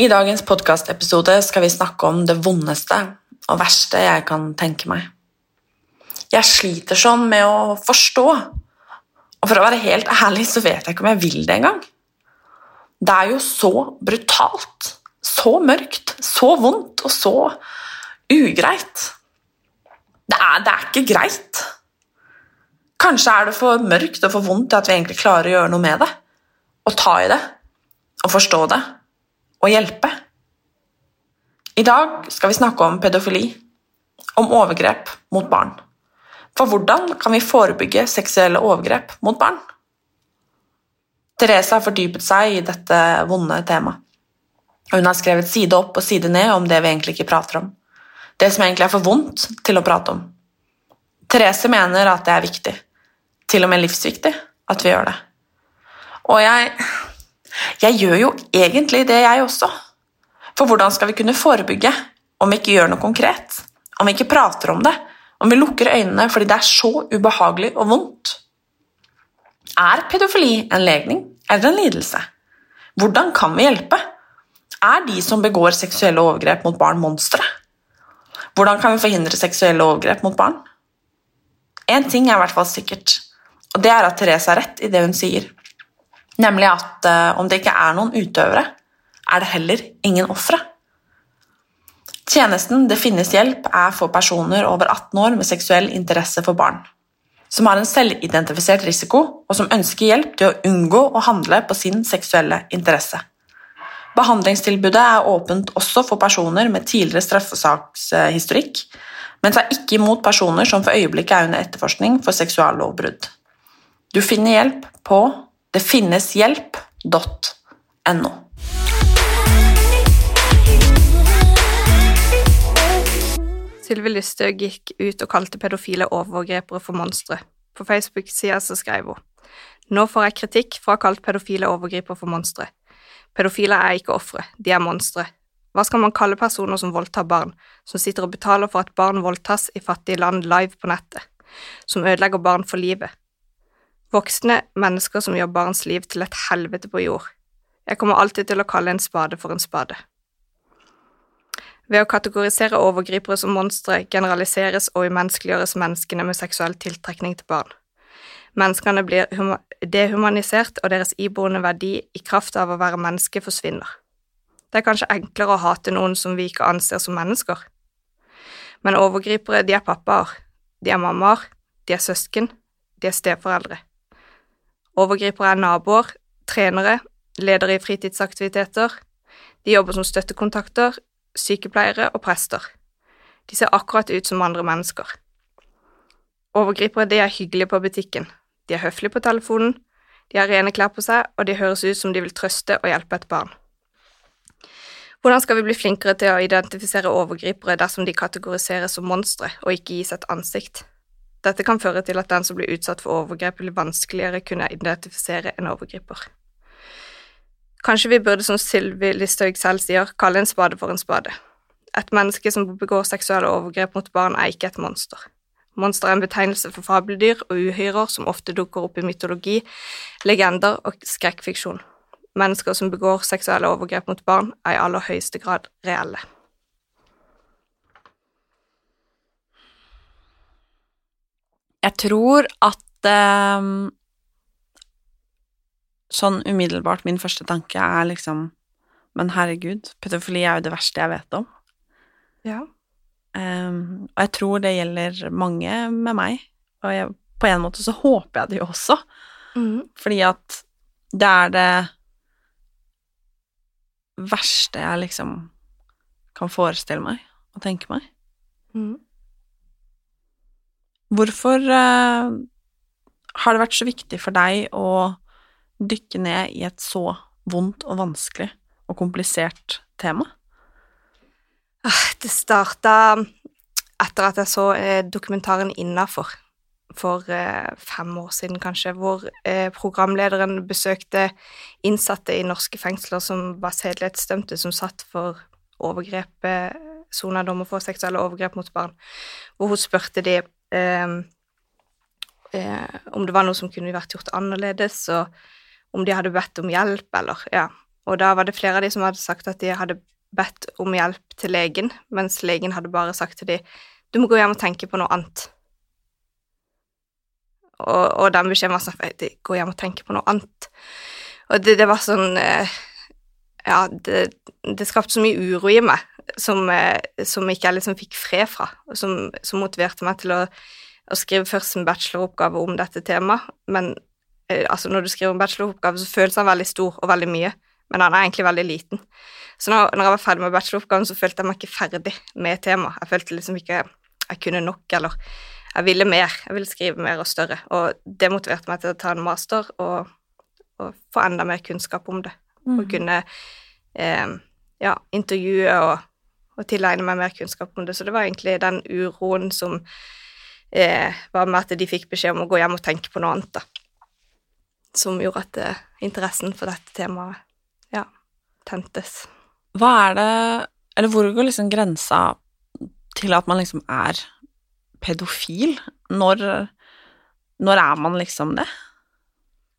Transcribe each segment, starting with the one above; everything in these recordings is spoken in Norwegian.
I dagens podkastepisode skal vi snakke om det vondeste og verste jeg kan tenke meg. Jeg sliter sånn med å forstå, og for å være helt ærlig så vet jeg ikke om jeg vil det engang. Det er jo så brutalt, så mørkt, så vondt og så ugreit. Det er, det er ikke greit. Kanskje er det for mørkt og for vondt at vi egentlig klarer å gjøre noe med det, og ta i det og forstå det og hjelpe. I dag skal vi snakke om pedofili, om overgrep mot barn. For hvordan kan vi forebygge seksuelle overgrep mot barn? Therese har fordypet seg i dette vonde temaet. Hun har skrevet side opp og side ned om det vi egentlig ikke prater om. Det som egentlig er for vondt til å prate om. Therese mener at det er viktig, til og med livsviktig, at vi gjør det. Og jeg jeg gjør jo egentlig det, jeg også. For hvordan skal vi kunne forebygge om vi ikke gjør noe konkret? Om vi ikke prater om det? Om vi lukker øynene fordi det er så ubehagelig og vondt? Er pedofili en legning eller en lidelse? Hvordan kan vi hjelpe? Er de som begår seksuelle overgrep mot barn, monstre? Hvordan kan vi forhindre seksuelle overgrep mot barn? Én ting er i hvert fall sikkert, og det er at Therese har rett i det hun sier. Nemlig at uh, om det ikke er noen utøvere, er det heller ingen ofre. Tjenesten Det finnes hjelp er for personer over 18 år med seksuell interesse for barn, som har en selvidentifisert risiko, og som ønsker hjelp til å unngå å handle på sin seksuelle interesse. Behandlingstilbudet er åpent også for personer med tidligere straffesakshistorikk, men tar ikke imot personer som for øyeblikket er under etterforskning for seksuallovbrudd. Du finner hjelp på det Sylvi Lysthaug gikk ut og kalte pedofile overgripere for monstre. På Facebook-sida så skrev hun Nå får jeg kritikk for å ha kalt pedofile overgripere for monstre. Pedofile er ikke ofre, de er monstre. Hva skal man kalle personer som voldtar barn, som sitter og betaler for at barn voldtas i fattige land live på nettet, som ødelegger barn for livet, Voksne mennesker som gjør barns liv til et helvete på jord. Jeg kommer alltid til å kalle en spade for en spade. Ved å kategorisere overgripere som monstre generaliseres og umenneskeliggjøres menneskene med seksuell tiltrekning til barn. Menneskene blir dehumanisert, og deres iboende verdi i kraft av å være menneske forsvinner. Det er kanskje enklere å hate noen som vi ikke anser som mennesker. Men overgripere, de er pappaer, de er mammaer, de er søsken, de er steforeldre. Overgripere er naboer, trenere, ledere i fritidsaktiviteter. De jobber som støttekontakter, sykepleiere og prester. De ser akkurat ut som andre mennesker. Overgripere de er hyggelige på butikken, de er høflige på telefonen, de har rene klær på seg, og de høres ut som de vil trøste og hjelpe et barn. Hvordan skal vi bli flinkere til å identifisere overgripere dersom de kategoriseres som monstre og ikke gis et ansikt? Dette kan føre til at den som blir utsatt for overgrep, vil vanskeligere kunne identifisere en overgriper. Kanskje vi burde, som Sylvi Listhaug selv sier, kalle en spade for en spade. Et menneske som begår seksuelle overgrep mot barn, er ikke et monster. Monster er en betegnelse for fabeldyr og uhyrer som ofte dukker opp i mytologi, legender og skrekkfiksjon. Mennesker som begår seksuelle overgrep mot barn, er i aller høyeste grad reelle. Jeg tror at um, Sånn umiddelbart min første tanke er liksom Men herregud, pedofili er jo det verste jeg vet om. Ja. Um, og jeg tror det gjelder mange med meg. Og jeg, på en måte så håper jeg det jo også. Mm. Fordi at det er det verste jeg liksom kan forestille meg og tenke meg. Mm. Hvorfor uh, har det vært så viktig for deg å dykke ned i et så vondt og vanskelig og komplisert tema? Ah, det starta etter at jeg så eh, dokumentaren Innafor for eh, fem år siden, kanskje, hvor eh, programlederen besøkte innsatte i norske fengsler som var sedelighetsdømte, som satt for overgrep, sona dommer for seksuelle overgrep mot barn, hvor hun spurte de om det var noe som kunne vært gjort annerledes, og om de hadde bedt om hjelp, eller ja. Og da var det flere av de som hadde sagt at de hadde bedt om hjelp til legen, mens legen hadde bare sagt til de du må gå hjem og tenke på noe annet. Og, og den beskjeden var sånn Gå hjem og tenke på noe annet. Og det, det var sånn eh, Ja, det, det, skapte så mye uro i meg som, eh, som ikke jeg liksom fikk fred fra, og som, som motiverte meg til å, å, skrive først en bacheloroppgave om dette temaet. Men altså, når du skriver en bacheloroppgave, så føles han veldig stor og veldig mye, men han er egentlig veldig liten. Så når, når jeg var ferdig med bacheloroppgaven, så følte jeg meg ikke ferdig med temaet. Jeg følte liksom ikke jeg kunne nok, eller jeg ville mer. Jeg ville skrive mer og større. Og det motiverte meg til å ta en master og, og få enda mer kunnskap om det. Mm. Og kunne eh, ja, intervjue og, og, tilegne meg mer kunnskap om det. Så det var egentlig den uroen som eh, var med at de fikk beskjed om å gå hjem og tenke på noe annet, da. Som gjorde at det, interessen for dette temaet ja, tentes. Hva er det Eller hvor går liksom grensa til at man liksom er pedofil? Når, når er man liksom det?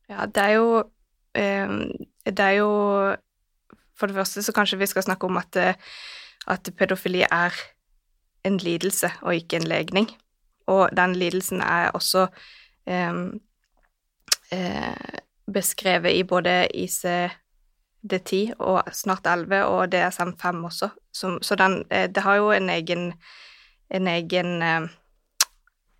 Ja, det er jo eh, Det er jo For det første så kanskje vi skal snakke om at, at pedofili er en lidelse og ikke en legning. Og den lidelsen er også eh, eh, beskrevet i både ICD-10 og snart 11 og DSM-5 også. Så, så den, eh, det har jo en egen, en egen eh,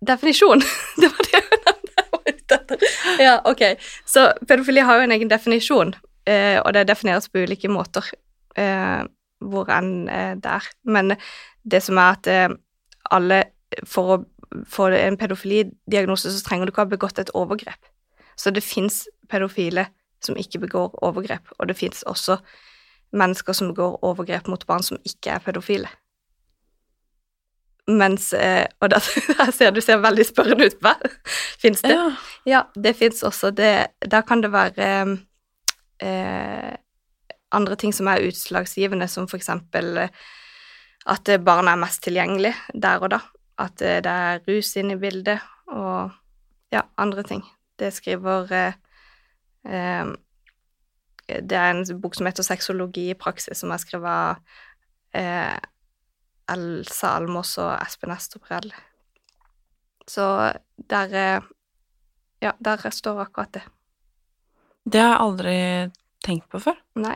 definisjon. det var det jeg var ute etter. Ja, ok. Så pedofili har jo en egen definisjon, eh, og det defineres på ulike måter eh, hvor enn eh, det er. Men det som er at eh, alle For å få en pedofilidiagnose så trenger du ikke ha begått et overgrep. Så det fins pedofile som ikke begår overgrep, og det fins også mennesker som begår overgrep mot barn som ikke er pedofile. Mens eh, Og da ser du ser veldig spørrende ut på meg. Fins det? Ja, ja det fins også. Det, da kan det være eh, andre ting som er utslagsgivende, som for eksempel eh, at barn er mest tilgjengelig der og da. At eh, det er rus inne i bildet, og ja, andre ting. Det skriver eh, eh, Det er en bok som heter Sexologi i praksis, som er skrevet eh, Elsa Almås og Espen Estoprell. Så der eh, Ja, der står akkurat det. Det har jeg aldri tenkt på før. Nei.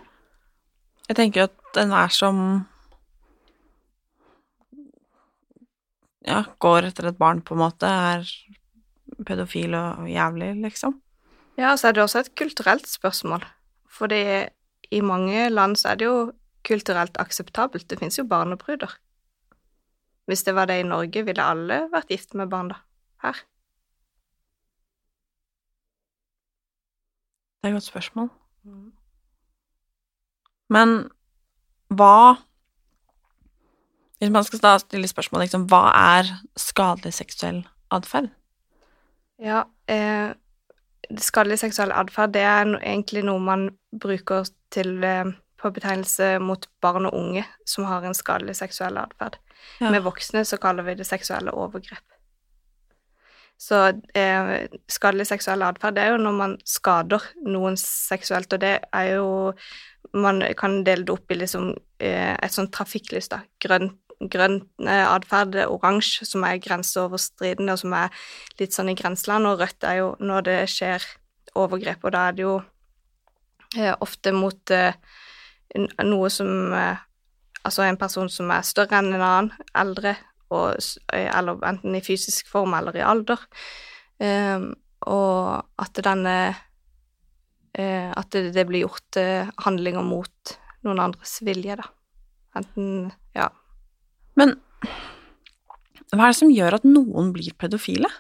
Jeg tenker at er som ja, går etter et barn, på en måte, er pedofil og jævlig, liksom. Ja, så er det også et kulturelt spørsmål. Fordi i mange land så er det jo kulturelt akseptabelt. Det finnes jo barnebruder. Hvis det var det i Norge, ville alle vært gift med barn, da? Her? Det er et godt spørsmål. Mm. Men hva Hvis man skal stille spørsmål, liksom, hva er skadelig seksuell atferd? Ja, eh, skadelig seksuell atferd, det er no, egentlig noe man bruker til eh, på betegnelse mot barn og unge som har en skadelig seksuell atferd. Ja. Med voksne så kaller vi det seksuelle overgrep. Så eh, skadelig seksuell atferd er jo når man skader noen seksuelt, og det er jo Man kan dele det opp i liksom eh, et sånt trafikklys, da. Grønn, grønn eh, atferd, oransje, som er grenseoverstridende, og som er litt sånn i grenseland, og rødt er jo når det skjer overgrep, og da er det jo eh, ofte mot eh, noe som Altså en person som er større enn en annen, eldre, og, eller enten i fysisk form eller i alder. Og at denne At det, blir gjort handlinger mot noen andres vilje, da. Enten Ja. Men hva er det som gjør at noen blir pedofile?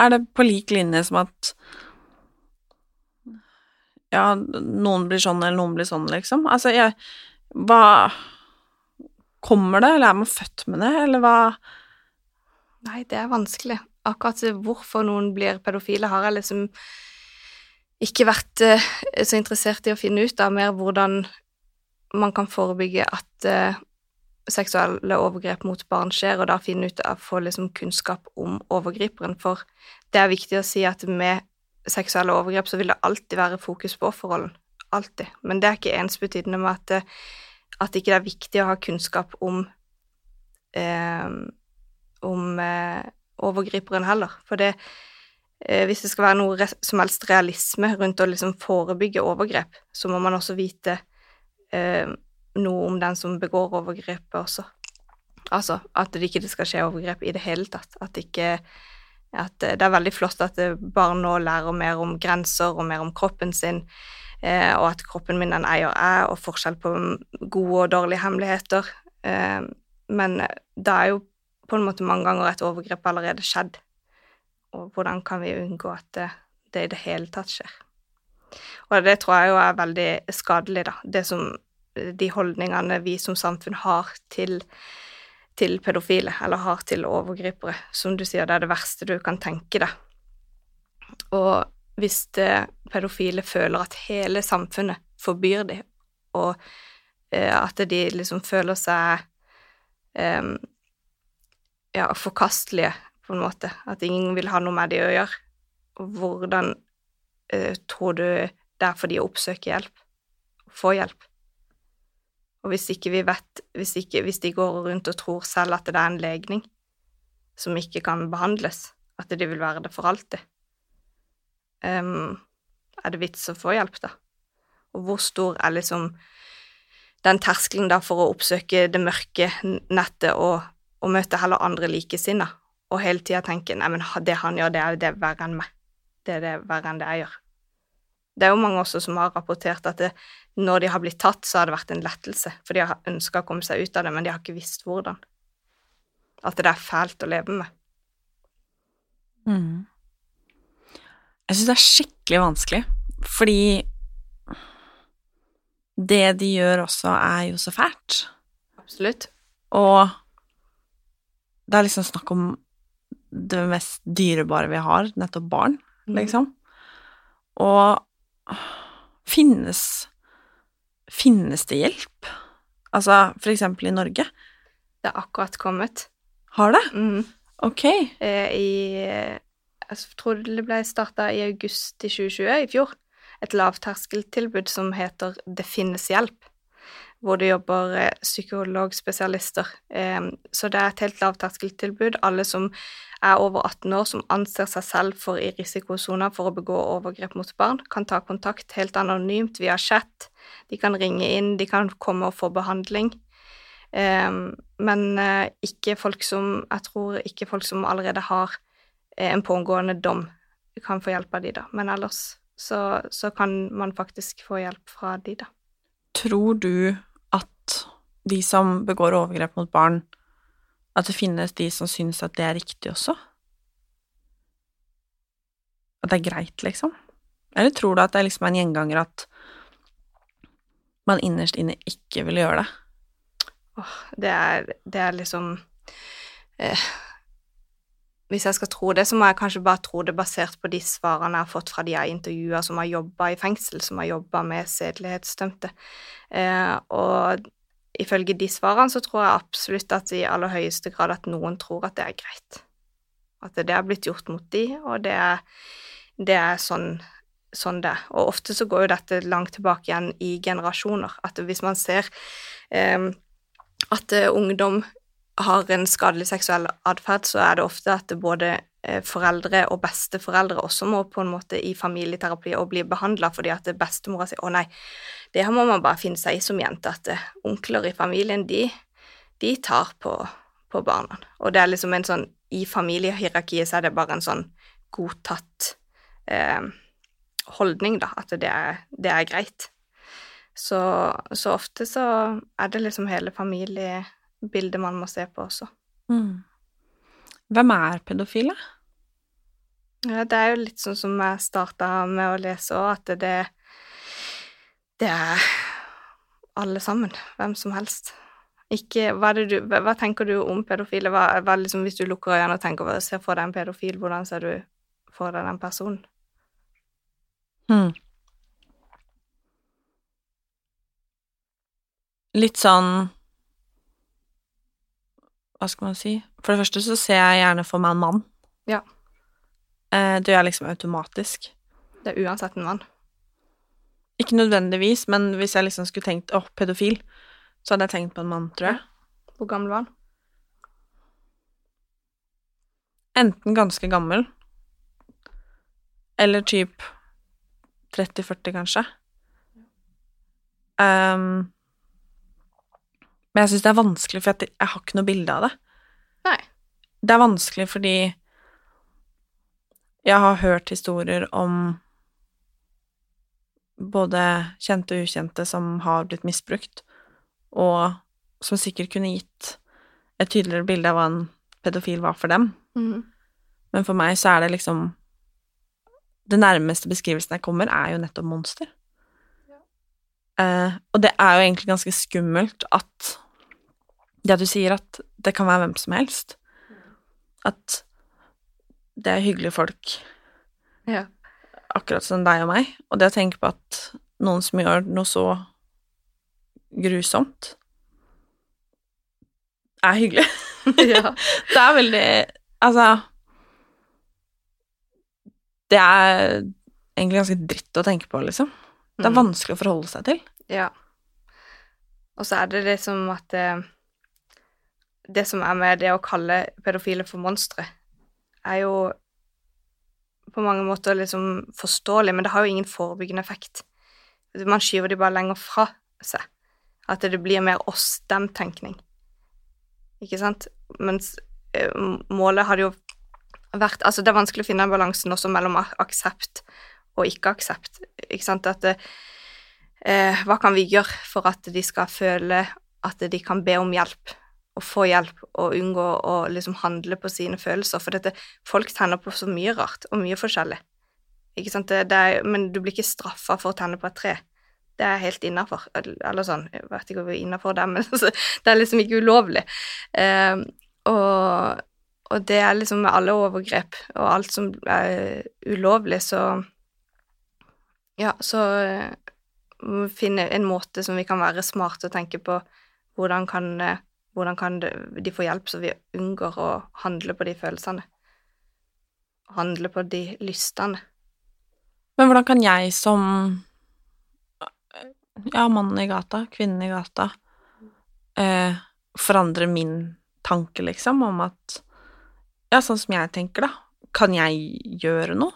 Er det på lik linje som at ja, noen blir sånn, eller noen blir sånn, liksom. Altså, jeg Hva Kommer det, eller er man født med det, eller hva Nei, det er vanskelig. Akkurat hvorfor noen blir pedofile, har jeg liksom ikke vært uh, så interessert i å finne ut av. Mer hvordan man kan forebygge at uh, seksuelle overgrep mot barn skjer, og da finne ut av få liksom kunnskap om overgriperen. For det er viktig å si at med seksuelle overgrep så vil det alltid være fokus på offerrollen. Alltid. Men det er ikke ensbetydende med at, det, at ikke det er viktig å ha kunnskap om eh, om eh, overgriperen heller. For det, eh, hvis det skal være noe som helst realisme rundt å liksom forebygge overgrep, så må man også vite eh, noe om den som begår overgrepet også. Altså at det ikke skal skje overgrep i det hele tatt. At, ikke, at det er veldig flott at barn nå lærer mer om grenser og mer om kroppen sin, eh, og at kroppen min den eier jeg, og forskjell på gode og dårlige hemmeligheter. Eh, men da er jo på en måte mange ganger et overgrep allerede skjedd. Og hvordan kan vi unngå at det, det i det hele tatt skjer? Og det tror jeg jo er veldig skadelig, da. Det som de holdningene vi som samfunn har til, til pedofile, eller har til overgripere. Som du sier, det er det verste du kan tenke deg. Og hvis det, pedofile føler at hele samfunnet forbyr dem, og eh, at de liksom føler seg eh, ja, forkastelige, på en måte, at ingen vil ha noe med dem å gjøre, hvordan tror du det er fordi å oppsøke hjelp, få hjelp? Og hvis ikke vi vet hvis, ikke, hvis, de går rundt og tror selv at det er en legning som ikke kan behandles, at de vil være det for alltid, um, er det vits å få hjelp, da? Og hvor stor er liksom den terskelen da for å oppsøke det mørke nettet og, og møte heller andre likesinnede, og hele tida tenke nei, men det han gjør, det er det verre enn meg. Det er det verre enn det jeg gjør. Det er jo mange også som har rapportert at det, når de har blitt tatt, så har det vært en lettelse, for de har ønska å komme seg ut av det, men de har ikke visst hvordan. At det er fælt å leve med. Mm. Jeg syns det er skikkelig vanskelig, fordi det de gjør også, er jo så fælt. Absolutt. Og det er liksom snakk om det mest dyrebare vi har, nettopp barn, mm. liksom. Og finnes Finnes det hjelp? Altså for eksempel i Norge? Det er akkurat kommet. Har det? Mm. Ok. Eh, I Jeg tror det ble starta i august i 2020, i fjor. Et lavterskeltilbud som heter Det finnes hjelp hvor det jobber eh, psykologspesialister. Så det er et helt lavterskeltilbud. Alle som er over 18 år som anser seg selv for i risikosona for å begå overgrep mot barn, kan ta kontakt helt anonymt via chat. De kan ringe inn, de kan komme og få behandling. Men eh, ikke folk som Jeg tror ikke folk som allerede har eh, en pågående dom, kan få hjelp av de, da. Men ellers så, så kan man faktisk få hjelp fra de, da. Tror du de som begår overgrep mot barn, at det finnes de som syns at det er riktig også? At det er greit, liksom? Eller tror du at det er liksom en gjenganger at man innerst inne ikke vil gjøre det? Åh, det er, det er liksom eh, Hvis jeg skal tro det, så må jeg kanskje bare tro det basert på de svarene jeg har fått fra de jeg har intervjua som har jobba i fengsel, som har jobba med sedelighetsdømte. Eh, og ifølge de svarene så tror jeg absolutt at i aller høyeste grad at noen tror at det er greit. At det er blitt gjort mot de, og det er, det er sånn, sånn, det er. Og ofte så går jo dette langt tilbake igjen i generasjoner. At hvis man ser eh, at ungdom har en skadelig seksuell atferd, så er det ofte at det både Eh, foreldre og besteforeldre også må på en måte i familieterapi og bli behandla fordi at bestemora sier 'Å nei, det her må man bare finne seg i som jente', at eh, onkler i familien, de, de tar på, på, barna. Og det er liksom en sånn I familiehierarkiet så er det bare en sånn godtatt eh, holdning, da, at det er, det er greit. Så, så, ofte så er det liksom hele familiebildet man må se på også. Mm. Hvem er pedofile? Ja, det er jo litt sånn som jeg starta med å lese òg, at det, det er alle sammen. Hvem som helst. Ikke, hva, du, hva tenker du om pedofile? Hva, hva liksom, hvis du lukker øynene og tenker ser for deg en pedofil, hvordan ser du for deg den personen? Hmm. Litt sånn Hva skal man si? For det første så ser jeg gjerne for meg en mann. Ja. Eh, det gjør jeg liksom automatisk. Det er uansett en mann. Ikke nødvendigvis, men hvis jeg liksom skulle tenkt åh, pedofil, så hadde jeg tenkt på en mann, tror jeg. Hvor gammel var han? Enten ganske gammel, eller typ 30-40, kanskje. Um, men jeg syns det er vanskelig, for jeg, jeg har ikke noe bilde av det. Nei. Det er vanskelig fordi jeg har hørt historier om både kjente og ukjente som har blitt misbrukt, og som sikkert kunne gitt et tydeligere bilde av hva en pedofil var for dem. Mm. Men for meg så er det liksom Det nærmeste beskrivelsen jeg kommer, er jo nettopp monster. Eh, og det er jo egentlig ganske skummelt at Det at du sier at det kan være hvem som helst. At det er hyggelige folk, Ja. akkurat som deg og meg. Og det å tenke på at noen som gjør noe så grusomt, er hyggelig. ja. Det er veldig Altså Det er egentlig ganske dritt å tenke på, liksom. Det er Mm. vanskelig å forholde seg til. Ja. Og så er det det som at det, det som er med det å kalle pedofile for monstre, er jo på mange måter liksom forståelig, men det har jo ingen forebyggende effekt. Man skyver de bare lenger fra seg. At det blir mer oss-dem-tenkning. Ikke sant? Mens eh, målet hadde jo vært Altså, det er vanskelig å finne den balansen også mellom aksept og ikke-aksept. Ikke sant? At eh, hva kan vi gjøre for at de skal føle at de kan be om hjelp, og få hjelp, og unngå å liksom handle på sine følelser? For dette, folk tenner på så mye rart, og mye forskjellig. Ikke sant? Det, det er, men du blir ikke straffa for å tenne på et tre. Det er helt innafor. Eller sånn, jeg vet ikke om vi er innafor det, men altså, det er liksom ikke ulovlig. Eh, og, og det er liksom med alle overgrep og alt som er ulovlig, så Ja, så eh, finne en måte som vi kan være smarte og tenke på hvordan kan, eh, hvordan kan de få hjelp, så vi unngår å handle på de følelsene. Handle på de lystene. Men hvordan kan jeg som ja, mannen i gata, kvinnen i gata, eh, forandre min tanke, liksom, om at Ja, sånn som jeg tenker, da. Kan jeg gjøre noe?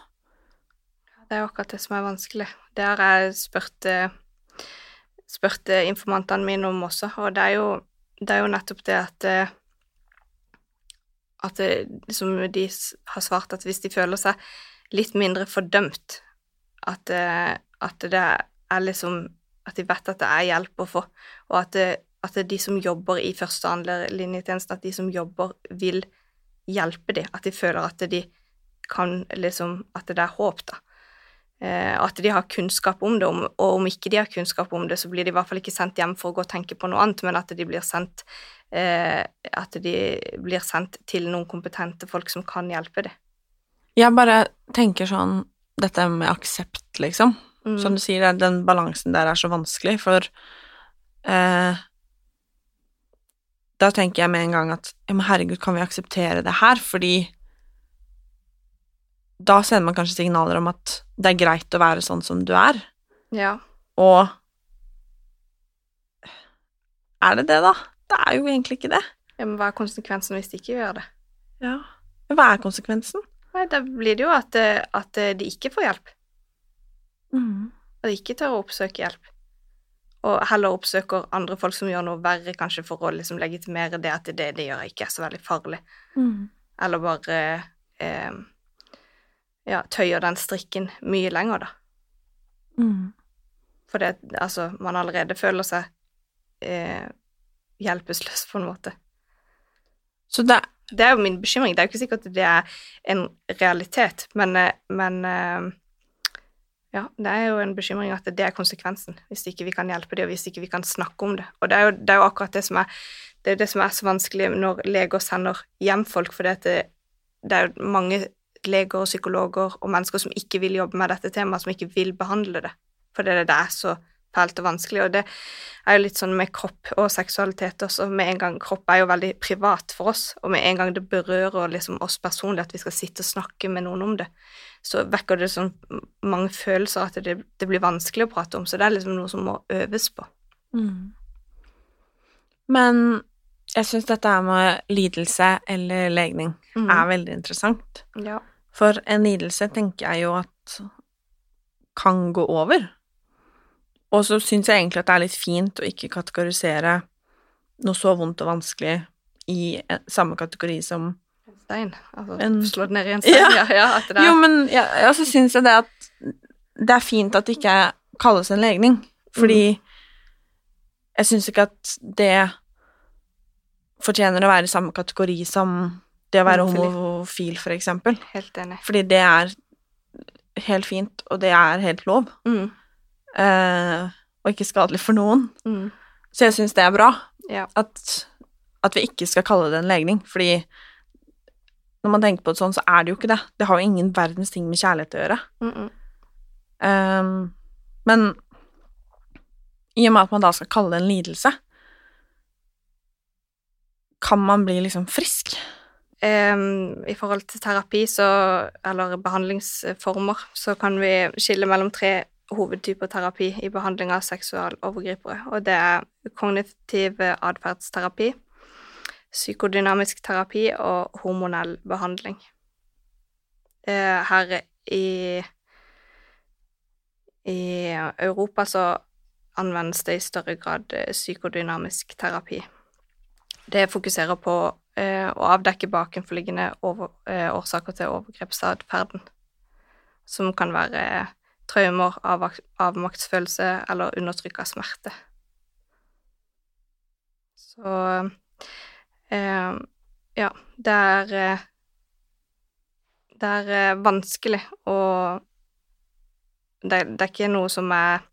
Det er akkurat det som er vanskelig. Det har jeg spurt, eh, spurt eh, informantene mine om også, og det er jo, det er jo nettopp det at eh, at det, som de har svart at hvis de føler seg litt mindre fordømt, at, at det er liksom At de vet at det er hjelp å få, og at, det, at det de som jobber i første og andrelinjetjenesten, at de som jobber, vil hjelpe dem, at de føler at de kan liksom At det er håp, da. Eh, at de har kunnskap om det, og om ikke de har kunnskap om det, så blir de i hvert fall ikke sendt hjem for å gå og tenke på noe annet, men at de blir sendt eh, At de blir sendt til noen kompetente folk som kan hjelpe dem. Jeg bare tenker sånn Dette med aksept, liksom. Mm. Som du sier, den balansen der er så vanskelig, for eh, Da tenker jeg med en gang at ja, men herregud, kan vi akseptere det her? Fordi da sender man kanskje signaler om at det er greit å være sånn som du er, Ja. og Er det det, da? Det er jo egentlig ikke det. ja, men hva er konsekvensen hvis de ikke gjør det? Ja. Hva er konsekvensen? Nei, da blir det jo at, eh, at de ikke får hjelp, Mm. At de ikke tør å oppsøke hjelp. Og heller oppsøker andre folk som gjør noe verre, kanskje for å liksom legitimere det at det, de gjør ikke er så veldig farlig. Mm. Eller bare eh, ja, tøyer den strikken mye lenger, da. Mm. For det, altså, man allerede føler seg eh, hjelpeløs, på en måte. Så det Det er jo min bekymring. Det er jo ikke sikkert at det er en realitet, men, eh, men eh, Ja, det er jo en bekymring at det er konsekvensen hvis ikke vi kan hjelpe dem, og hvis ikke vi kan snakke om det. Og det er jo, det er jo akkurat det som er, det er det som er så vanskelig når leger sender hjem folk, for det, det er jo mange leger og psykologer og mennesker som ikke vil jobbe med dette temaet, som ikke vil behandle det, fordi det, er så fælt og vanskelig. Og det er jo litt sånn med kropp og seksualitet også. Med en gang Kropp er jo veldig privat for oss, og med en gang det berører liksom oss personlig at vi skal sitte og snakke med noen om det, så vekker det sånn mange følelser at det, det blir vanskelig å prate om. Så det er liksom noe som må øves på. Mm. Men jeg syns dette her med lidelse eller legning Mm. er veldig interessant. Ja. For en lidelse tenker jeg jo at kan gå over. Og så syns jeg egentlig at det er litt fint å ikke kategorisere noe så vondt og vanskelig i samme kategori som En stein. Altså En- slå det ned i en stein. Ja. Ja, ja, at det er Jo, men ja, ja, så syns jeg det at det er fint at det ikke kalles en legning, fordi jeg syns ikke at det fortjener å være i samme kategori som det å være homofil, for eksempel. helt enig. Fordi det er helt fint, og det er helt lov, Mm. eh, og ikke skadelig for noen. Mm. Så jeg syns det er bra Ja. at, at vi ikke skal kalle det en legning, fordi når man tenker på det sånn, så er det jo ikke det. Det har jo ingen verdens ting med kjærlighet å gjøre. Mm. Ehm, men i og med at man da skal kalle det en lidelse, kan man bli liksom frisk? Um, I forhold til terapi så, eller behandlingsformer så kan vi skille mellom tre hovedtyper terapi i behandling av seksualovergripere. Og det er kognitiv atferdsterapi, psykodynamisk terapi og hormonell behandling. Uh, Her i, i Europa så anvendes det i større grad eh, psykodynamisk terapi. Det fokuserer på eh, å avdekke bakenforliggende over, eh, årsaker til overgrepsatferden, som kan være traumer, av, avmaktsfølelse eller undertrykk av smerte. Så eh, ja, det er eh, Det er eh, vanskelig å det, det er ikke noe som er,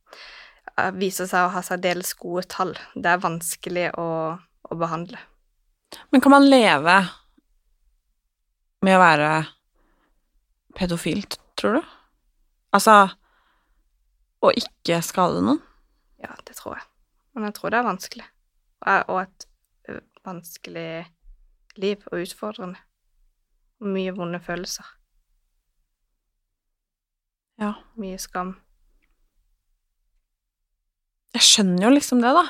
eh, viser seg å ha særdeles gode tall. Det er vanskelig å, å behandle. Men kan man leve med å være pedofilt, tror du? Altså å ikke skade noen? Ja, det tror jeg. Men jeg tror det er vanskelig. Og et vanskelig liv og utfordrende. Og mye vonde følelser. Ja. Mye skam. Jeg skjønner jo liksom det, da.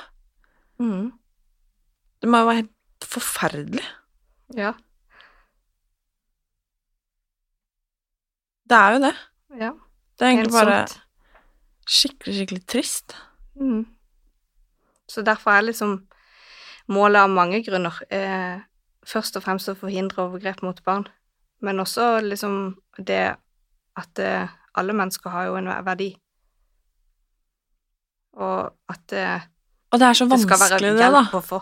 Mhm. Det må jo være helt forferdelig. Ja. Det er jo det. Ja. Det er egentlig bare skikkelig, skikkelig trist. Mm. Så derfor er liksom målet av mange grunner eh, først og fremst å forhindre overgrep mot barn, men også liksom det at eh, alle mennesker har jo en verdi. Og at eh, Og det er så vanskelig, det, da. å få.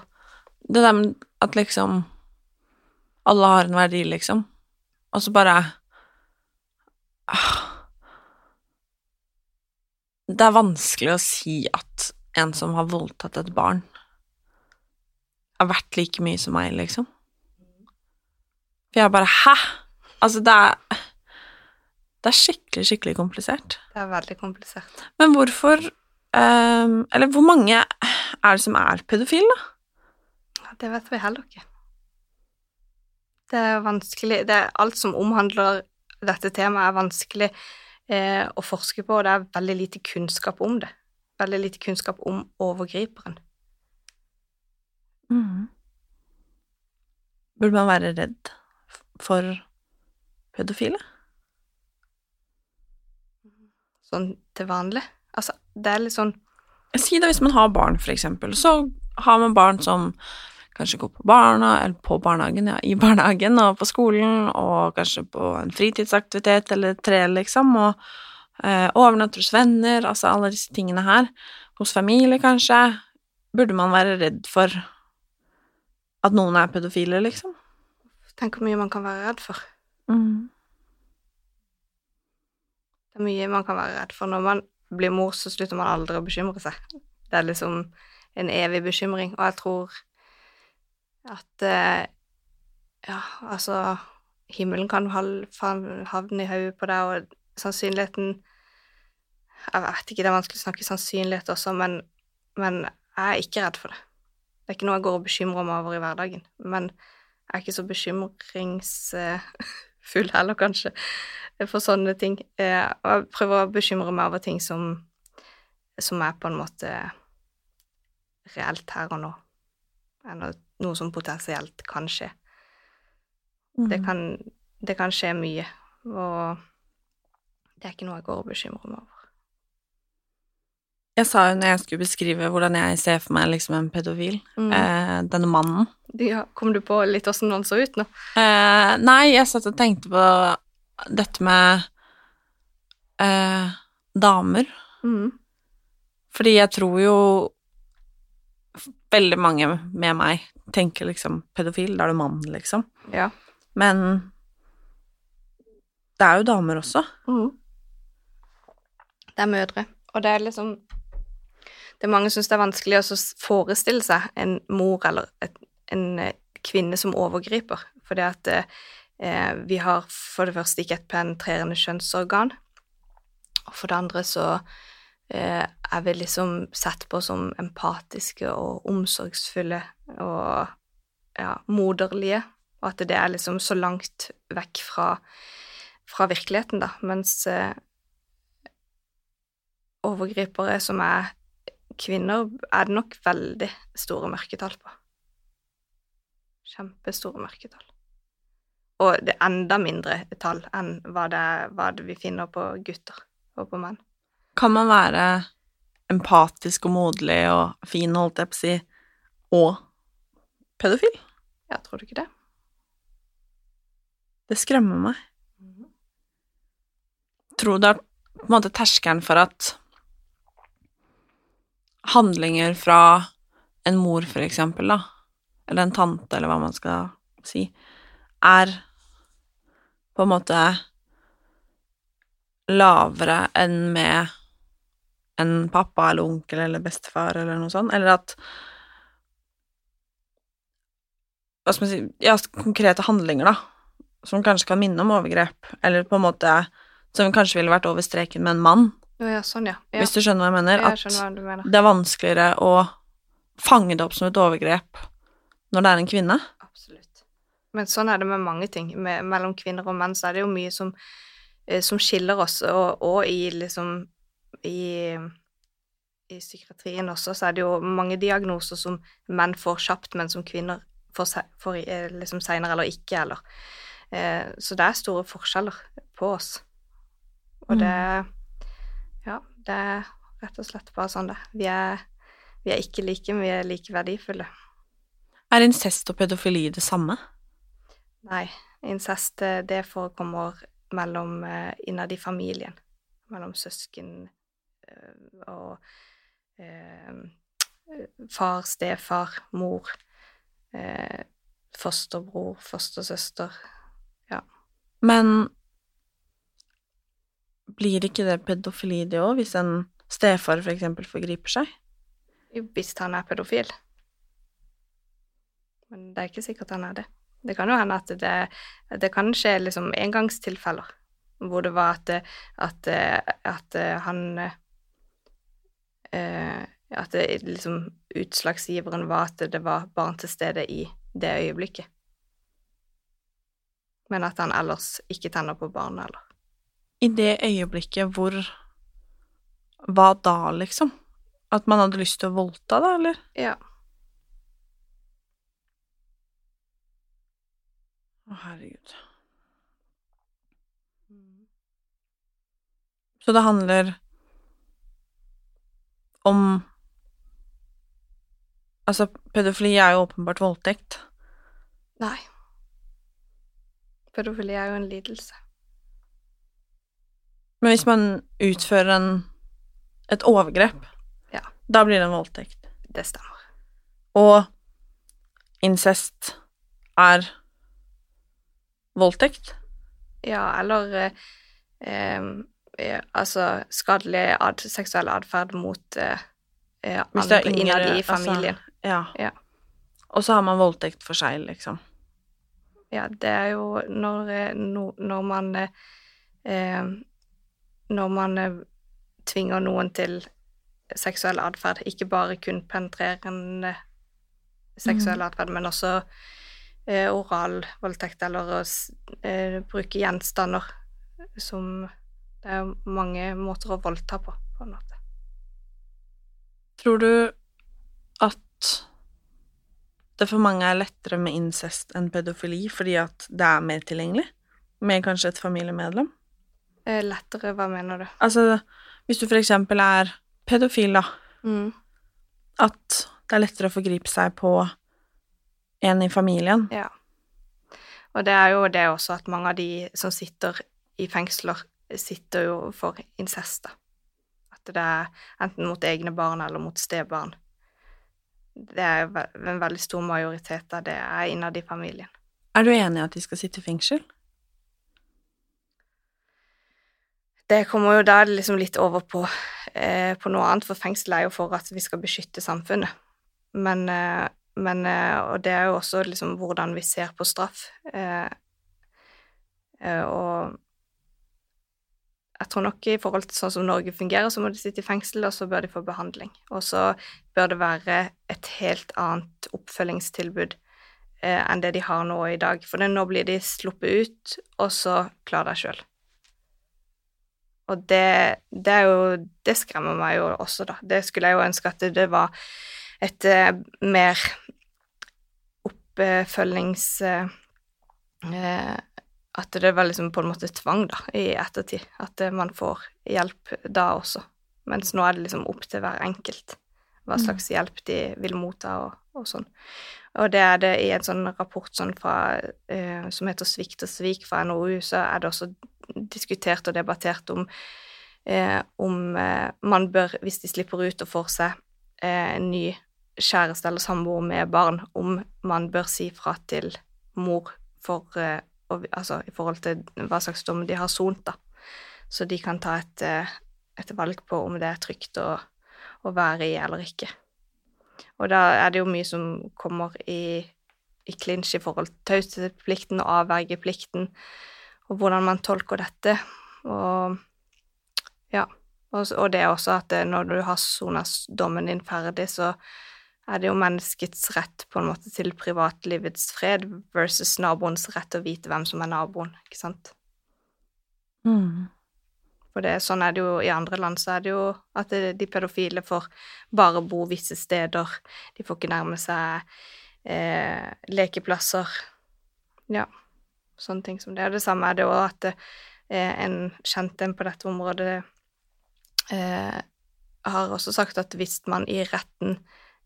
Det der med at liksom Alle har en verdi, liksom. Og så bare ah. Det er vanskelig å si at en som har voldtatt et barn, er verdt like mye som meg, liksom. For jeg bare Hæ?! Altså, det er Det er skikkelig, skikkelig komplisert. Det er veldig komplisert. Men hvorfor um, Eller hvor mange er det som er pedofile, da? Det vet vi heller ikke. Det er vanskelig det er, Alt som omhandler dette temaet, er vanskelig eh, å forske på, og det er veldig lite kunnskap om det. Veldig lite kunnskap om overgriperen. Mm. Burde man være redd for pedofile? Sånn til vanlig. Altså, det er litt sånn Si det hvis man har barn, for eksempel. Så har man barn som kanskje gå på barna, eller på barnehagen, ja, i barnehagen og på skolen, og kanskje på en fritidsaktivitet eller tre, liksom, og eh, overnatte hos venner, altså alle disse tingene her. Hos familie, kanskje. Burde man være redd for at noen er pedofile, liksom? Tenk hvor mye man kan være redd for. Mm. Det er mye man kan være redd for. Når man blir mor, så slutter man aldri å bekymre seg. Det er liksom en evig bekymring, og jeg tror at eh, Ja, altså Himmelen kan havne i hodet på deg, og sannsynligheten Jeg vet ikke, det er vanskelig å snakke sannsynlighet også, men, men jeg er ikke redd for det. Det er ikke noe jeg går og bekymrer meg over i hverdagen, men jeg er ikke så bekymringsfull heller, kanskje, for sånne ting. Eh, Og jeg prøver å bekymre meg over ting som, som er på en måte reelt her og nå, enn noe som potensielt kan skje. Det Mm. kan, det kan skje mye, og det er ikke noe jeg går og bekymrer meg over. Jeg sa jo når jeg skulle beskrive hvordan jeg ser for meg liksom en pedofil, Mm. eh, denne mannen Ja, kom du på litt åssen han så ut nå? eh, Nei, jeg satt og tenkte på dette med eh, damer. Mm. Fordi jeg tror jo veldig mange med meg tenker liksom pedofil, da er du mann, liksom. Ja. Men det er jo damer også. Mm. Det er mødre, og det er liksom Det er mange som syns det er vanskelig å forestille seg en mor eller et, en eh, kvinne som overgriper, fordi at eh, vi har for det første ikke et penetrerende kjønnsorgan, og for det andre så eh, er vi liksom sett på som empatiske og omsorgsfulle og ja, moderlige, og at det er liksom så langt vekk fra, fra virkeligheten, da, mens eh, overgripere som er kvinner, er det nok veldig store mørketall på. Kjempestore mørketall. Og det er enda mindre tall enn hva det, hva det vi finner på gutter og på menn. Kan man være empatisk og moderlig og fin, holdt jeg på å si, og pedofil? Ja, tror du ikke det? Det skremmer meg. Tror det er på en måte terskelen for at handlinger fra en mor, for eksempel, da, eller en tante, eller hva man skal si, er på en måte lavere enn med en pappa eller onkel eller bestefar eller noe sånt, eller at Hva skal man si Ja, konkrete handlinger, da, som kanskje kan minne om overgrep, eller på en måte som kanskje ville vært over streken med en mann, ja, sånn, ja. ja. hvis du skjønner hva jeg mener. At jeg du mener. det er vanskeligere å fange det opp som et overgrep når det er en kvinne. Absolutt. Men sånn er det med mange ting. Med, mellom kvinner og menn så er det jo mye som, eh, som skiller oss, og, og i liksom i, I psykiatrien også så er det jo mange diagnoser som menn får kjapt, men som kvinner får, får eh, liksom seinere eller ikke, eller eh, Så det er store forskjeller på oss. Og det Ja, det er rett og slett bare sånn det Vi er, vi er ikke like, men vi er like verdifulle. Er incest og pedofili det samme? Nei, incest eh, det forekommer mellom eh, innad i familien. Mellom søsken og eh, far, stefar, mor, eh, fosterbror, fostersøster. Men blir ikke det pedofili, det òg, hvis en stefar for eksempel forgriper seg? Hvis han er pedofil. Men det er ikke sikkert han er det. Det kan jo hende at det, det kan skje liksom engangstilfeller, hvor det var at, at, at han eh, At det, liksom utslagsgiveren var at det var barn til stede i det øyeblikket. Men at han ellers ikke tenner på barnet, eller I det øyeblikket hvor Hva da, liksom? At man hadde lyst til å voldta, da, eller? Ja. Å, herregud. Så det handler om Altså, pedofili er jo åpenbart voldtekt. Nei. Pedofili er jo en lidelse. Men hvis man utfører en, et overgrep, Ja. da blir det en voldtekt. Det stemmer. Og incest er voldtekt. Ja, eller eh, altså skadelig ad, seksuell atferd mot eh, eh, andre innad i familien. Altså, ja. Ja. Og så har man voldtekt for seg, liksom. Ja, det er jo når, eh, når man eh, eh, Når man eh, tvinger noen til seksuell atferd, ikke bare kun penetrerende seksuell atferd, men også eh, oral voldtekt eller å eh, bruke gjenstander som Det er mange måter å voldta på, på en måte. Tror du at det for mange er lettere med incest enn pedofili fordi at det er mer tilgjengelig? Med kanskje et familiemedlem? Eh, lettere, hva mener du? Altså, hvis du for eksempel er pedofil, da, Mm. at det er lettere å forgripe seg på en i familien. Ja. Og det er jo det også at mange av de som sitter i fengsler, sitter jo for incest, da. At det er enten mot egne barn eller mot stebarn. Det er en veldig stor majoritet av det er innad i familien. Er du enig i at de skal sitte i fengsel? Det kommer jo da liksom litt over på, eh, på noe annet, for fengsel er jo for at vi skal beskytte samfunnet. Men, eh, men eh, Og det er jo også liksom hvordan vi ser på straff. Eh, eh, og jeg tror nok i forhold til sånn som Norge fungerer, så må de sitte i fengsel, og så bør de få behandling. Og så bør det være et helt annet oppfølgingstilbud eh, enn det de har nå i dag. For nå blir de sluppet ut, og så klar deg sjøl. Og det, det er jo Det skremmer meg jo også, da. Det skulle jeg jo ønske at det var et eh, mer oppfølgings... Eh, eh, at det var liksom på en måte tvang, da, i ettertid. At eh, man får hjelp da også. Mens nå er det liksom opp til hver enkelt hva Mm. slags hjelp de vil motta og, og sånn. Og det er det i en sånn rapport sånn fra, eh, som heter Svikt og svik fra NOU, så er det også diskutert og debattert om eh, om eh, man bør, hvis de slipper ut og får seg eh, en ny kjæreste eller samboer med barn, om man bør si fra til mor for eh, og, altså, i forhold til hva slags dom de har sont, da. Så de kan ta et, eh, et valg på om det er trygt å, å være i eller ikke. Og da er det jo mye som kommer i, i klinsj i forhold til taushetsplikten og avvergeplikten, og hvordan man tolker dette. Og ja. Og, og det er også at eh, når du har sona dommen din ferdig, så er det jo menneskets rett på en måte til privatlivets fred versus naboens rett til å vite hvem som er naboen, ikke sant? Mm. For det, sånn er det jo i andre land, så er det jo at det, de pedofile får bare bo visse steder, de får ikke nærme seg eh, lekeplasser, ja, sånne ting som det. Og det samme er det òg at eh, en kjent en på dette området eh, har også sagt at hvis man i retten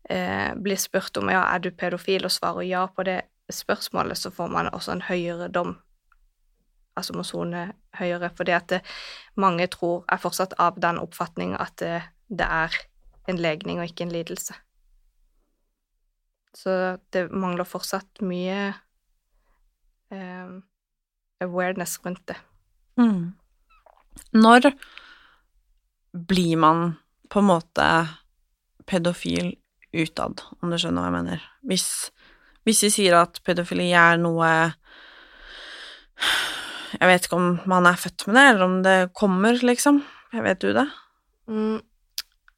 eh, blir spurt om ja, er du pedofil, og svarer ja på det spørsmålet, så får man også en høyere dom altså må sone høyere, fordi at det, mange tror er fortsatt av den oppfatning at det, det er en legning og ikke en lidelse. Så det mangler fortsatt mye eh, awareness rundt det. Mm. Når blir man på en måte pedofil utad, om du skjønner hva jeg mener? Hvis, hvis vi sier at pedofili er noe Jeg vet ikke om man er født med det, eller om det kommer, liksom. Jeg vet du det? Mm,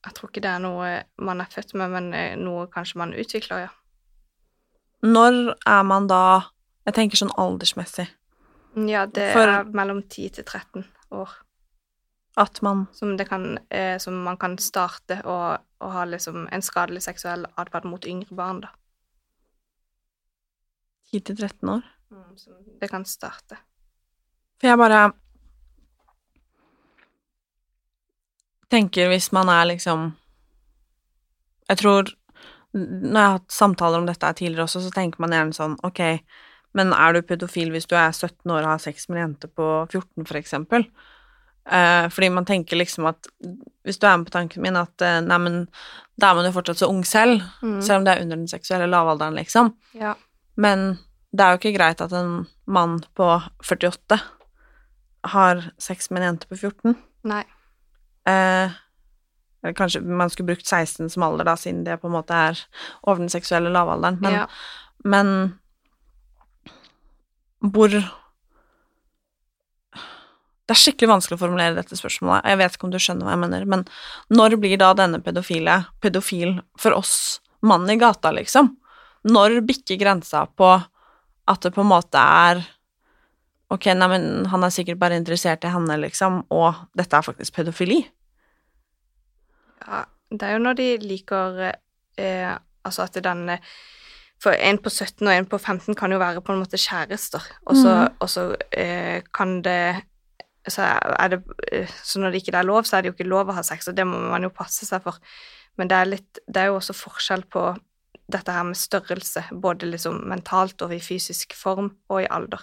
jeg tror ikke det er noe man er født med, men eh, noe kanskje man utvikler, ja. Når er man da Jeg tenker sånn aldersmessig. Ja, det For- er mellom 10 til 13 år At man som, det kan, eh, som man kan starte å, ha liksom en skadelig seksuell atferd mot yngre barn, da. 10 til 13 år. Som det kan starte. For jeg bare tenker hvis man er liksom Jeg tror Når jeg har hatt samtaler om dette tidligere også, så tenker man gjerne sånn Ok, men er du pedofil hvis du er 17 år og har sex med en jente på 14, for eksempel? Eh, fordi man tenker liksom at Hvis du er med på tanken min at eh, nei, men da er man jo fortsatt så ung selv, Mm. selv om det er under den seksuelle lavalderen, liksom. Ja. Men det er jo ikke greit at en mann på 48 har sex med en jente på 14. Nei. Eh, eller kanskje man skulle brukt 16 som alder, da, siden det på en måte er over den seksuelle lavalderen. Men, ja. men hvor Det er skikkelig vanskelig å formulere dette spørsmålet. Jeg vet ikke om du skjønner hva jeg mener, men når blir da denne pedofile pedofil for oss mannen i gata, liksom? Når bikker grensa på at det på en måte er Ok, nei, men han er sikkert bare interessert i henne, liksom, og dette er faktisk pedofili? ja. Det er jo når de liker eh, Altså at den For en på 17 og en på 15 kan jo være på en måte kjærester, og så, mm. eh, kan det så, er det eh, så når det ikke er lov, så er det jo ikke lov å ha sex, og det må man jo passe seg for. Men det er, litt, det er jo også forskjell på dette her med størrelse, både liksom mentalt og i fysisk form og i alder.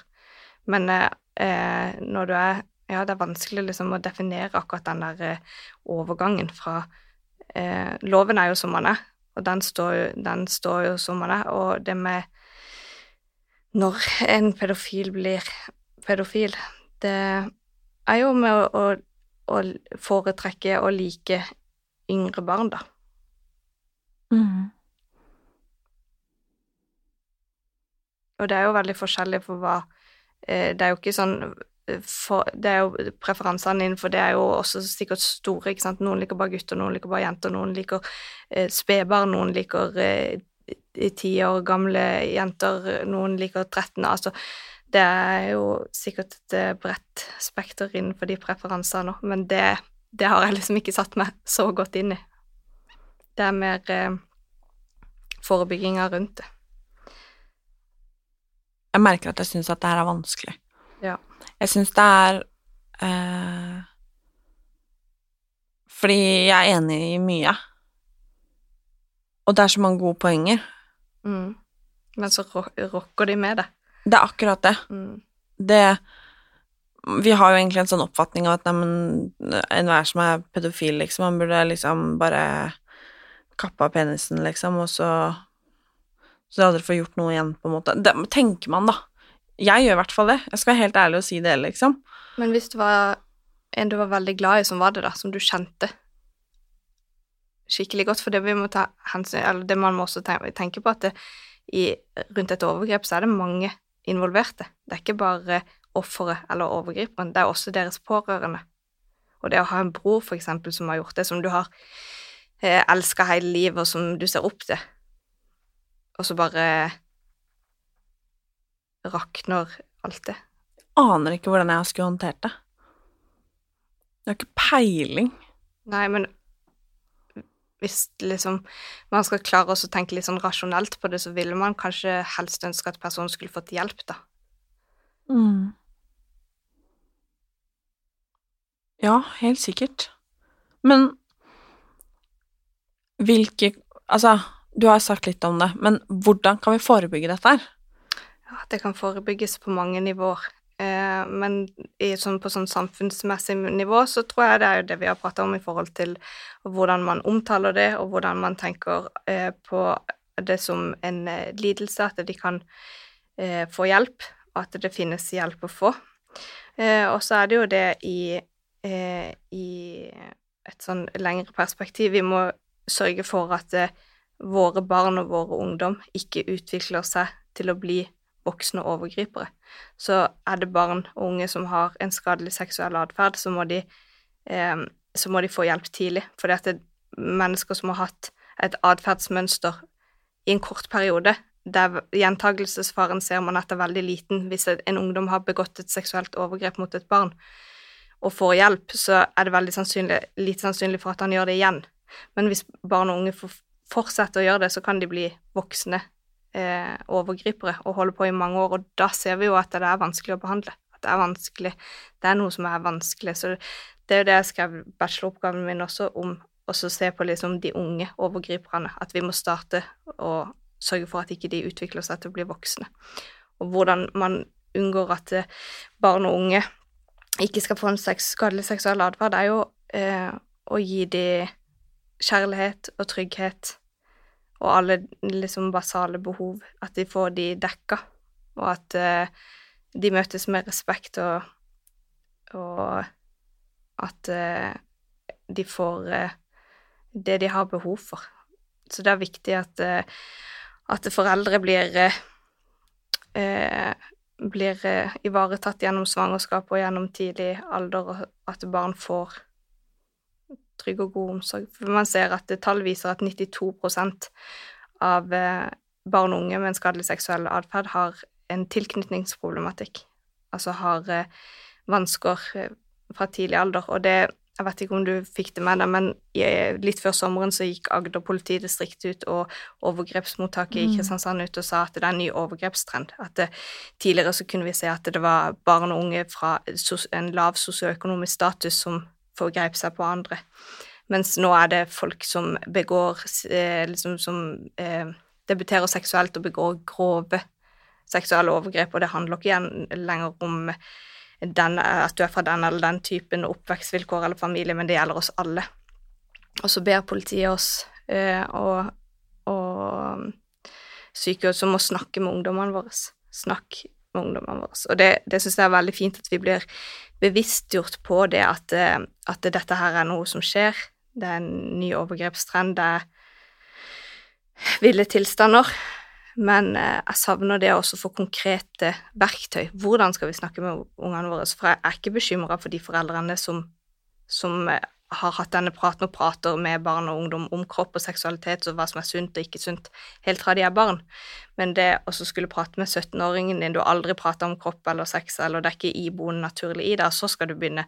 Men eh, når du er Ja, det er vanskelig liksom å definere akkurat den der eh, overgangen fra eh, Loven er jo som den er, og den står, jo, den står jo som den er, og det med når en pedofil blir pedofil, det er jo med å, å, å foretrekke og like yngre barn, da. Mm. Og det er jo veldig forskjellig for hva eh, Det er jo ikke sånn eh, for, Det er jo preferansene innenfor det er jo også sikkert store, ikke sant. Noen liker bare gutter, noen liker bare jenter, noen liker eh, spedbarn, noen liker eh, ti år gamle jenter, noen liker 13. Altså, det er jo sikkert et eh, bredt spekter innenfor de preferansene òg, men det, det har jeg liksom ikke satt meg så godt inn i. Det er mer eh, forebygginga rundt det. Jeg merker at jeg syns at det her er vanskelig. Ja. Jeg syns det er eh, Fordi jeg er enig i mye. Og det er så mange gode poenger. Mm. Men så ro rokker de med det. Det er akkurat det. Mm. det Vi har jo egentlig en sånn oppfatning av at neimen, enhver som er pedofil, liksom, han burde liksom bare kappe av penisen, liksom, og så Så aldri få gjort noe igjen, på en måte. Det tenker man, da. Jeg gjør i hvert fall det. Jeg skal være helt ærlig og si det, liksom. Men hvis det var en du var veldig glad i, som var det, da, som du kjente skikkelig godt, for det vi må ta hensyn Eller det man må også tenke på, at det, i, rundt et overgrep så er det mange involverte. Det er ikke bare offeret eller overgriperen, det er også deres pårørende. Og det å ha en bror, for eksempel, som har gjort det, som du har eh, elska hele livet, og som du ser opp til, og så bare rakner alt det. Aner ikke hvordan jeg skulle håndtert det. Jeg har ikke peiling. Nei, men hvis liksom man skal klare å tenke litt sånn rasjonelt på det, så ville man kanskje helst ønske at personen skulle fått hjelp, da. Mm. Ja, helt sikkert. Men hvilke Altså, du har sagt litt om det, men hvordan kan vi forebygge dette her? Ja, det kan forebygges på mange nivåer. Eh, men i, sånn, på sånn samfunnsmessig nivå så tror jeg det er jo det vi har prata om i forhold til hvordan man omtaler det, og hvordan man tenker eh, på det som en eh, lidelse, at de kan få hjelp, og at det finnes hjelp å få. Og så er det jo det i, i et sånn lengre perspektiv Vi må sørge for at våre barn og våre ungdom ikke utvikler seg til å bli voksne overgripere. Så er det barn og unge som har en skadelig seksuell atferd, så, eh, så må de få hjelp tidlig. For det er mennesker som har hatt et atferdsmønster i en kort periode, der gjentagelsesfaren ser man etter er veldig liten. Hvis en ungdom har begått et seksuelt overgrep mot et barn og får hjelp, så er det veldig sannsynlig, lite sannsynlig for at han gjør det igjen. Men hvis barn og unge får fortsette å gjøre det, så kan de bli voksne eh, overgripere og holder på i mange år, og da ser vi jo at det er vanskelig å behandle. At det er vanskelig. Det er noe som er vanskelig. Så det er jo det jeg skrev bacheloroppgaven min også om, å se på liksom de unge overgriperne. At vi må starte å sørge for at ikke de utvikler seg til å bli voksne. Og hvordan man unngår at eh, barn og unge ikke skal få en sex, skadelig seksuell atferd, er jo eh, å gi dem kjærlighet og trygghet og alle liksom basale behov, at de får de dekka, og at eh, de møtes med respekt og, og at eh, de får eh, det de har behov for. Så det er viktig at, eh, at foreldre blir eh, eh, blir ivaretatt gjennom svangerskap og gjennom tidlig alder, og at barn får trygg og god omsorg. For man ser at tall viser at 92% av eh, barn og unge med en skadelig seksuell atferd har en tilknytningsproblematikk, altså har eh, vansker eh, fra tidlig alder. Og det jeg vet ikke om du fikk det med deg, men litt før sommeren så gikk Agder politidistrikt ut og overgrepsmottaket i mm. Kristiansand ut og sa at det er en ny overgrepstrend. At det, tidligere så kunne vi se at det var barn og unge fra en lav sosioøkonomisk status som forgrep seg på andre. Mens nå er det folk som begår eh, liksom som eh, debuterer seksuelt og begår grove seksuelle overgrep, og det handler ikke igjen lenger om den, at du er fra den eller den typen oppvekstvilkår eller familie, men det gjelder oss alle. Og så ber politiet oss eh, og, og sykehus om å snakke med ungdommene våre. Snakk med ungdommene våre. Og det, det syns jeg er veldig fint at vi blir bevisstgjort på det at, eh, at, dette her er noe som skjer. Det er en ny overgrepstrend, det er ville tilstander. Men eh, jeg savner det også for konkrete verktøy. Hvordan skal vi snakke med ungene våre? For jeg er ikke bekymra for de foreldrene som, som, eh, har hatt denne praten og prater med barn og ungdom om kropp og seksualitet og hva som er sunt og ikke sunt, helt fra de er barn. Men det å skulle prate med 17-åringen din, du har aldri prata om kropp eller sex, eller det er ikke iboende naturlig i deg, så skal du begynne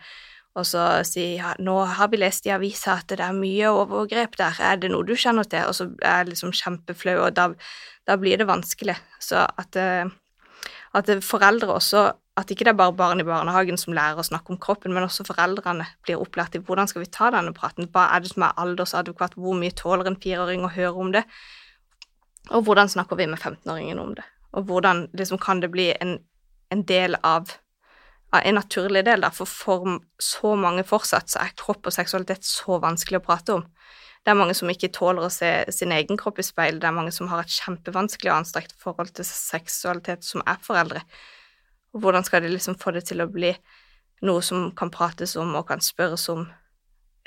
og så si ja, nå har vi lest i avisa at det er mye overgrep der, er det noe du kjenner til? Og så er jeg liksom kjempeflau, og da, da, blir det vanskelig. Så at, eh, at foreldre også At ikke det er bare barn i barnehagen som lærer å snakke om kroppen, men også foreldrene blir opplært i hvordan skal vi ta denne praten, hva er det som er aldersadekvat, hvor mye tåler en fireåring å høre om det, og hvordan snakker vi med 15-åringen om det, og hvordan liksom, kan det bli en, en del av en naturlig del, da, for for så mange fortsatt så er kropp og seksualitet så vanskelig å prate om. Det er mange som ikke tåler å se sin egen kropp i speil, det er mange som har et kjempevanskelig og anstrengt forhold til seksualitet som er foreldre. Hvordan skal de liksom få det til å bli noe som kan prates om og kan spørres om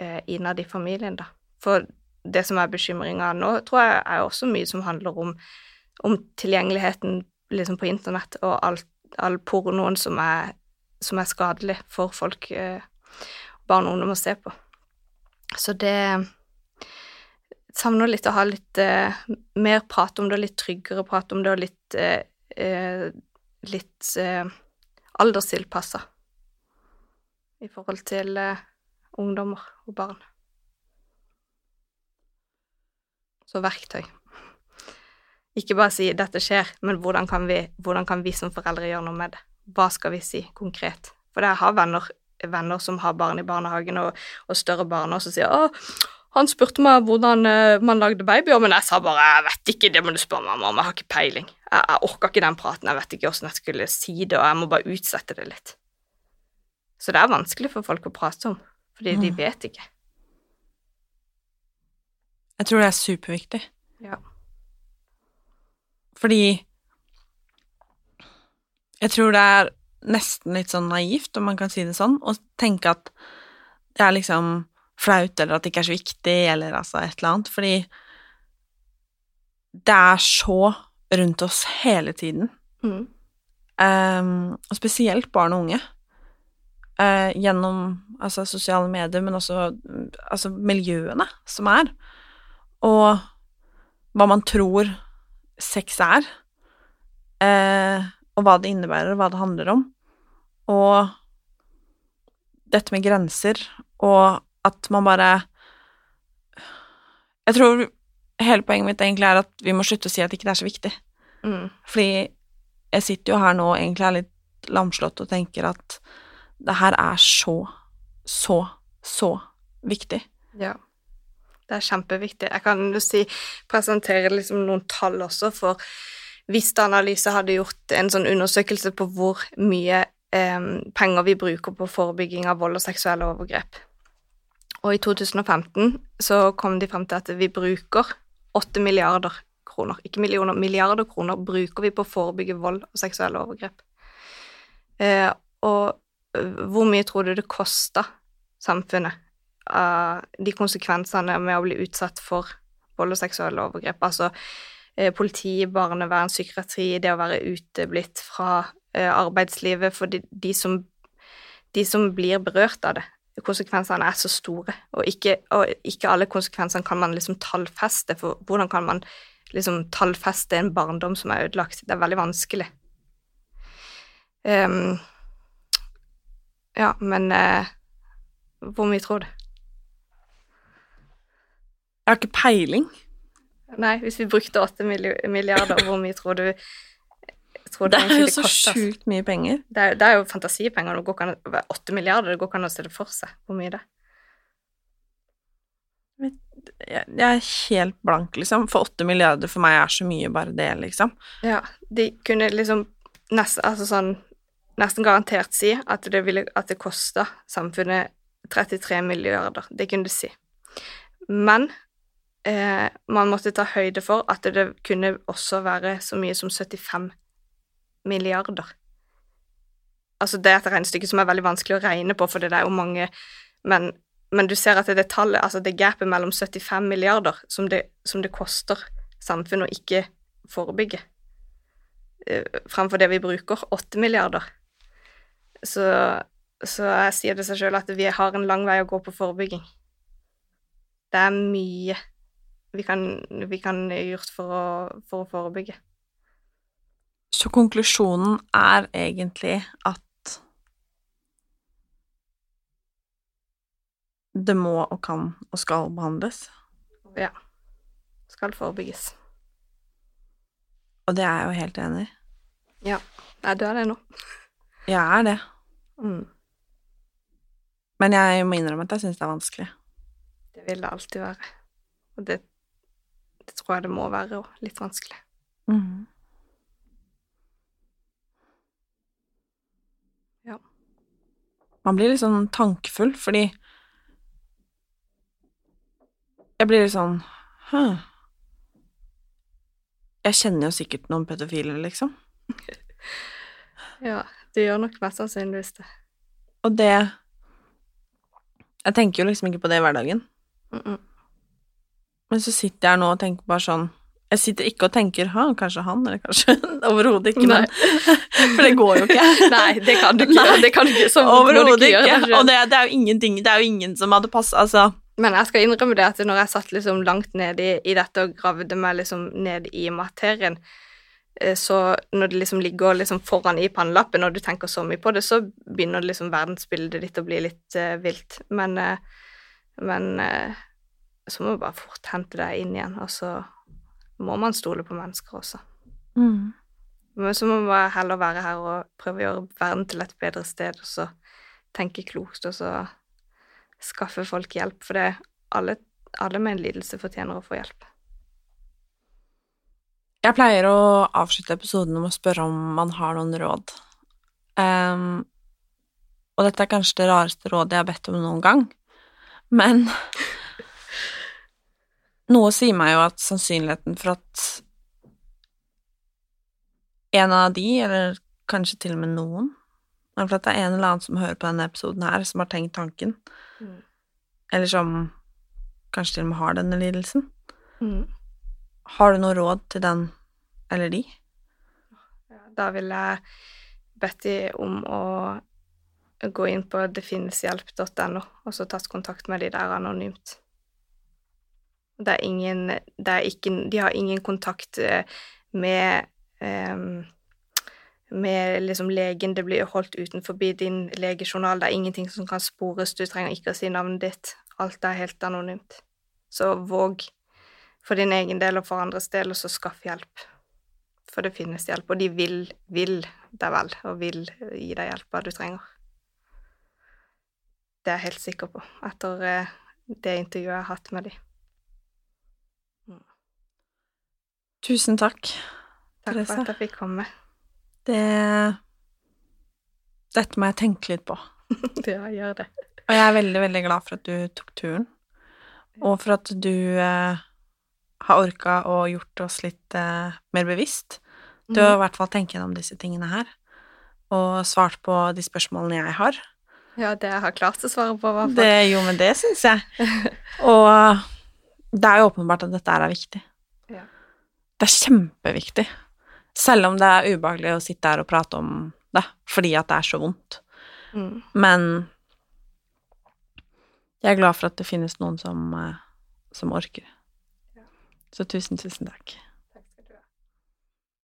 eh, innad i familien, da. For det som er bekymringa nå, tror jeg er også mye som handler om, om tilgjengeligheten liksom på internett og alt, all pornoen som er som er skadelig for folk, eh, barn og ungdom, å se på. Så det savner litt å ha litt eh, mer prat om det, litt tryggere prat om det, og litt, eh, eh litt eh, alderstilpassa i forhold til eh, ungdommer og barn. Så verktøy. Ikke bare si 'dette skjer', men hvordan kan vi, hvordan kan vi som foreldre gjøre noe med det? hva skal vi si konkret? For jeg har venner, venner som har barn i barnehagen, og, og større barn, og som sier å, han spurte meg hvordan uh, man lagde babyer, men jeg sa bare jeg vet ikke, det må du spørre mamma om, jeg har ikke peiling. Jeg, jeg orka ikke den praten, jeg vet ikke hvordan jeg skulle si det, og jeg må bare utsette det litt. Så det er vanskelig for folk å prate om, fordi mm. de vet ikke. Jeg tror det er superviktig. Ja. Fordi jeg tror det er nesten litt sånn naivt, om man kan si det sånn, å tenke at det er liksom flaut, eller at det ikke er så viktig, eller altså et eller annet, fordi det er så rundt oss hele tiden. Mm. Um, og spesielt barn og unge. Uh, gjennom altså, sosiale medier, men også altså, miljøene som er. Og hva man tror sex er. Uh, og hva det innebærer, og hva det handler om. Og dette med grenser, og at man bare Jeg tror hele poenget mitt egentlig er at vi må slutte å si at ikke det er så viktig. Mm. Fordi jeg sitter jo her nå og egentlig er litt lamslått og tenker at det her er så, så, så viktig. Ja. Det er kjempeviktig. Jeg kan jo si, presentere liksom noen tall også, for Vista Analyse hadde gjort en sånn undersøkelse på hvor mye eh, penger vi bruker på forebygging av vold og seksuelle overgrep. Og i 2015 så kom de frem til at vi bruker 8 milliarder kroner, ikke millioner, milliarder kroner bruker vi på å forebygge vold og seksuelle overgrep. Eh, og hvor mye tror du det kosta samfunnet av de konsekvensene med å bli utsatt for vold og seksuelle overgrep. Altså eh, politi, barnevern, psykiatri, det å være uteblitt fra eh, arbeidslivet for de, de, som, de som blir berørt av det. Konsekvensene er så store, og ikke, og ikke alle konsekvensene kan man liksom tallfeste, for hvordan kan man liksom tallfeste en barndom som er ødelagt? Det er veldig vanskelig. Um, ja, men uh, hvor mye tror du? Jeg har ikke peiling. Nei, hvis vi brukte åtte milliarder, hvor mye tror du tror det, det er jo så sjukt mye penger. Det er, det er jo fantasipenger. Det går ikke an, åtte milliarder, det går ikke an å se det for seg hvor mye det er. Jeg er helt blank, liksom. For åtte milliarder for meg er så mye, bare det, liksom. Ja, de kunne liksom nesten, altså sånn, nesten garantert si at det, ville, at det kosta samfunnet 33 milliarder. Det kunne de si. Men eh, man måtte ta høyde for at det kunne også være så mye som 75 milliarder. Altså, det er et regnestykke som er veldig vanskelig å regne på, for det er jo mange Men, men du ser at det tallet, altså det gapet mellom 75 milliarder som det, som det koster samfunnet å ikke forebygge, uh, fremfor det vi bruker, 8 milliarder. Så, så jeg sier det seg sjøl at vi har en lang vei å gå på forebygging. Det er mye vi kan, vi kan gjort for å, for å forebygge. Så konklusjonen er egentlig at det må og kan og skal behandles? Ja. Skal forebygges. Og det er jeg jo helt enig i. Ja. Nei, du er det nå. Jeg er det. Mm. Men jeg må innrømme at jeg syns det er vanskelig. Det vil det alltid være. Og det, det tror jeg det må være òg. Litt vanskelig. Mm. Man blir litt sånn tankefull, fordi Jeg blir litt sånn Hø. Jeg kjenner jo sikkert noen pedofiler, liksom. ja, du gjør nok mest sannsynligvis det. Og det Jeg tenker jo liksom ikke på det i hverdagen. Mm -mm. Men så sitter jeg nå og tenker bare sånn jeg sitter ikke og tenker ha, kanskje han, eller kanskje Overhodet ikke, men For det går jo ikke. Nei, det kan du ikke. Det kan du ikke. Overhodet ikke. Og det, det, er jo ingenting Det er jo ingen som hadde passa Altså. Men jeg skal innrømme det at når jeg satt liksom langt ned i, i dette og gravde meg liksom ned i materien, eh, så når det liksom ligger liksom foran i pannelappen, og du tenker så mye på det, så begynner liksom verdensbildet ditt å bli litt uh, vilt. Men, uh, men uh, så må du bare fort hente deg inn igjen, og så må man stole på mennesker også. Mm. Men så må man heller være her og prøve å gjøre verden til et bedre sted, og så tenke klokt, og så skaffe folk hjelp, for det alle, alle med en lidelse fortjener å få hjelp. Jeg pleier å avslutte episoden med å spørre om man har noen råd. Um, og dette er kanskje det rareste rådet jeg har bedt om noen gang, men noe sier meg jo at sannsynligheten for at en av de, eller kanskje til og med noen For at det er en eller annen som hører på denne episoden her, som har tenkt tanken, mm. eller som kanskje til og med har denne lidelsen. Mm. Har du noe råd til den eller de? Da vil jeg bedt de om å gå inn på defineshjelp.no og så tatt kontakt med de der anonymt. Det er ingen det er ikke, De har ingen kontakt eh, med um, med liksom legen. Det blir holdt utenfor din legejournal. Det er ingenting som kan spores. Du trenger ikke å si navnet ditt. Alt er helt anonymt. Så våg for din egen del og for andres del, og så skaff hjelp. For det finnes hjelp, og de vil, vil deg vel, og vil gi deg hjelpa du trenger. Det er jeg helt sikker på, etter eh, det intervjuet jeg har hatt med dem. Tusen takk, Takk Therese. for at jeg fikk komme. Det Dette må jeg tenke litt på. ja, gjør det. Og jeg er veldig, veldig glad for at du tok turen, og for at du eh, har orka å gjort oss litt eh, mer bevisst. Du har i hvert fall tenkt gjennom disse tingene her, og svart på de spørsmålene jeg har. Ja, det jeg har klart å svare på, i hvert fall. Det, jo, men det syns jeg. Og det er jo åpenbart at dette er viktig. Det er kjempeviktig. Selv om det er ubehagelig å sitte her og prate om det fordi at det er så vondt. Mm. Men jeg er glad for at det finnes noen som, eh, som orker. Så tusen, tusen takk.